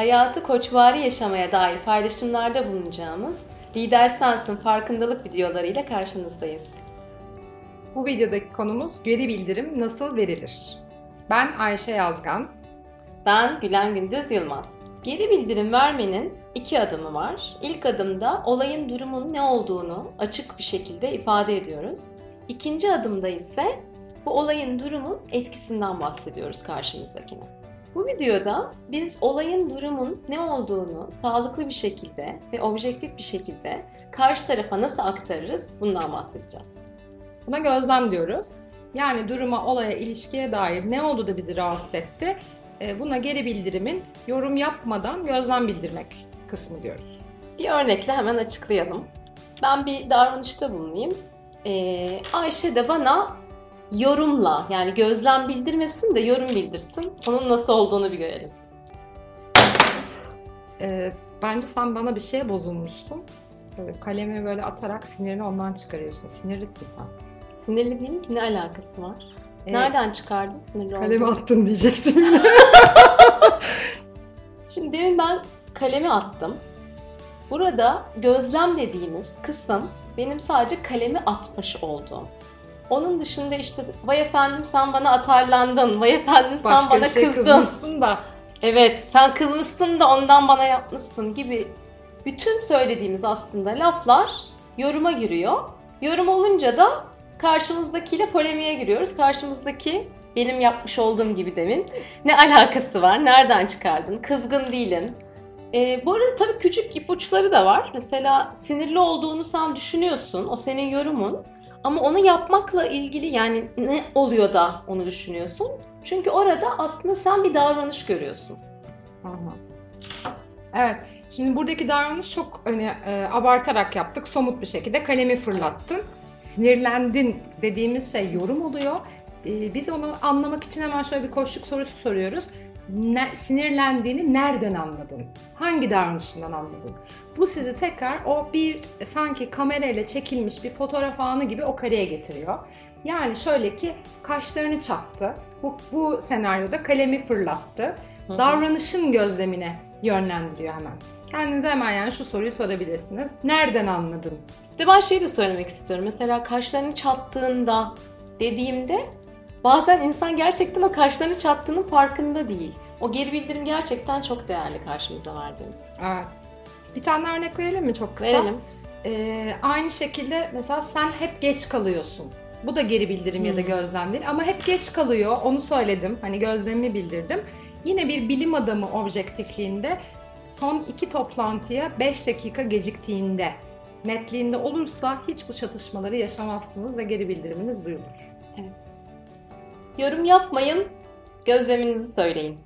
hayatı koçvari yaşamaya dair paylaşımlarda bulunacağımız Lider Sensin farkındalık videolarıyla karşınızdayız. Bu videodaki konumuz geri bildirim nasıl verilir? Ben Ayşe Yazgan. Ben Gülen Gündüz Yılmaz. Geri bildirim vermenin iki adımı var. İlk adımda olayın durumun ne olduğunu açık bir şekilde ifade ediyoruz. İkinci adımda ise bu olayın durumun etkisinden bahsediyoruz karşımızdakine. Bu videoda biz olayın durumun ne olduğunu sağlıklı bir şekilde ve objektif bir şekilde karşı tarafa nasıl aktarırız bundan bahsedeceğiz. Buna gözlem diyoruz. Yani duruma, olaya, ilişkiye dair ne oldu da bizi rahatsız etti? E, buna geri bildirimin yorum yapmadan gözlem bildirmek kısmı diyoruz. Bir örnekle hemen açıklayalım. Ben bir davranışta bulunayım. Ee, Ayşe de bana yorumla yani gözlem bildirmesin de yorum bildirsin. Onun nasıl olduğunu bir görelim. Ee, bence sen bana bir şeye bozulmuşsun. Böyle kalemi böyle atarak sinirini ondan çıkarıyorsun. Sinirlisin sen. Sinirli değilim ki ne alakası var? Ee, Nereden çıkardın sinirli olduğunu? Kalemi attın diyecektim. Şimdi demin ben kalemi attım. Burada gözlem dediğimiz kısım benim sadece kalemi atmış olduğum. Onun dışında işte vay efendim sen bana atarlandın, vay efendim sen Başka bana şey kızdın. kızmışsın da. Evet sen kızmışsın da ondan bana yapmışsın gibi bütün söylediğimiz aslında laflar yoruma giriyor. Yorum olunca da karşımızdakiyle polemiğe giriyoruz. Karşımızdaki benim yapmış olduğum gibi demin ne alakası var, nereden çıkardın, kızgın değilim. Ee, bu arada tabii küçük ipuçları da var. Mesela sinirli olduğunu sen düşünüyorsun, o senin yorumun. Ama onu yapmakla ilgili yani ne oluyor da onu düşünüyorsun? Çünkü orada aslında sen bir davranış görüyorsun. Aha. Evet. Şimdi buradaki davranış çok öne, e, abartarak yaptık. Somut bir şekilde kalemi fırlattın. Evet. Sinirlendin dediğimiz şey yorum oluyor. E, biz onu anlamak için hemen şöyle bir koşluk sorusu soruyoruz. Ne, sinirlendiğini nereden anladın? Hangi davranışından anladın? Bu sizi tekrar o bir sanki kamerayla çekilmiş bir fotoğraf anı gibi o kareye getiriyor. Yani şöyle ki kaşlarını çattı. Bu, bu senaryoda kalemi fırlattı. Hı hı. Davranışın gözlemine yönlendiriyor hemen. Kendinize hemen yani şu soruyu sorabilirsiniz. Nereden anladın? De ben şeyi de söylemek istiyorum. Mesela kaşlarını çattığında dediğimde bazen insan gerçekten o kaşlarını çattığının farkında değil. O geri bildirim gerçekten çok değerli karşımıza verdiğimiz. Evet. Bir tane örnek verelim mi çok kısa? Verelim. Ee, aynı şekilde mesela sen hep geç kalıyorsun. Bu da geri bildirim hmm. ya da hmm. gözlem değil ama hep geç kalıyor. Onu söyledim. Hani gözlemimi bildirdim. Yine bir bilim adamı objektifliğinde son iki toplantıya 5 dakika geciktiğinde netliğinde olursa hiç bu çatışmaları yaşamazsınız ve geri bildiriminiz duyulur. Evet. Yorum yapmayın, gözleminizi söyleyin.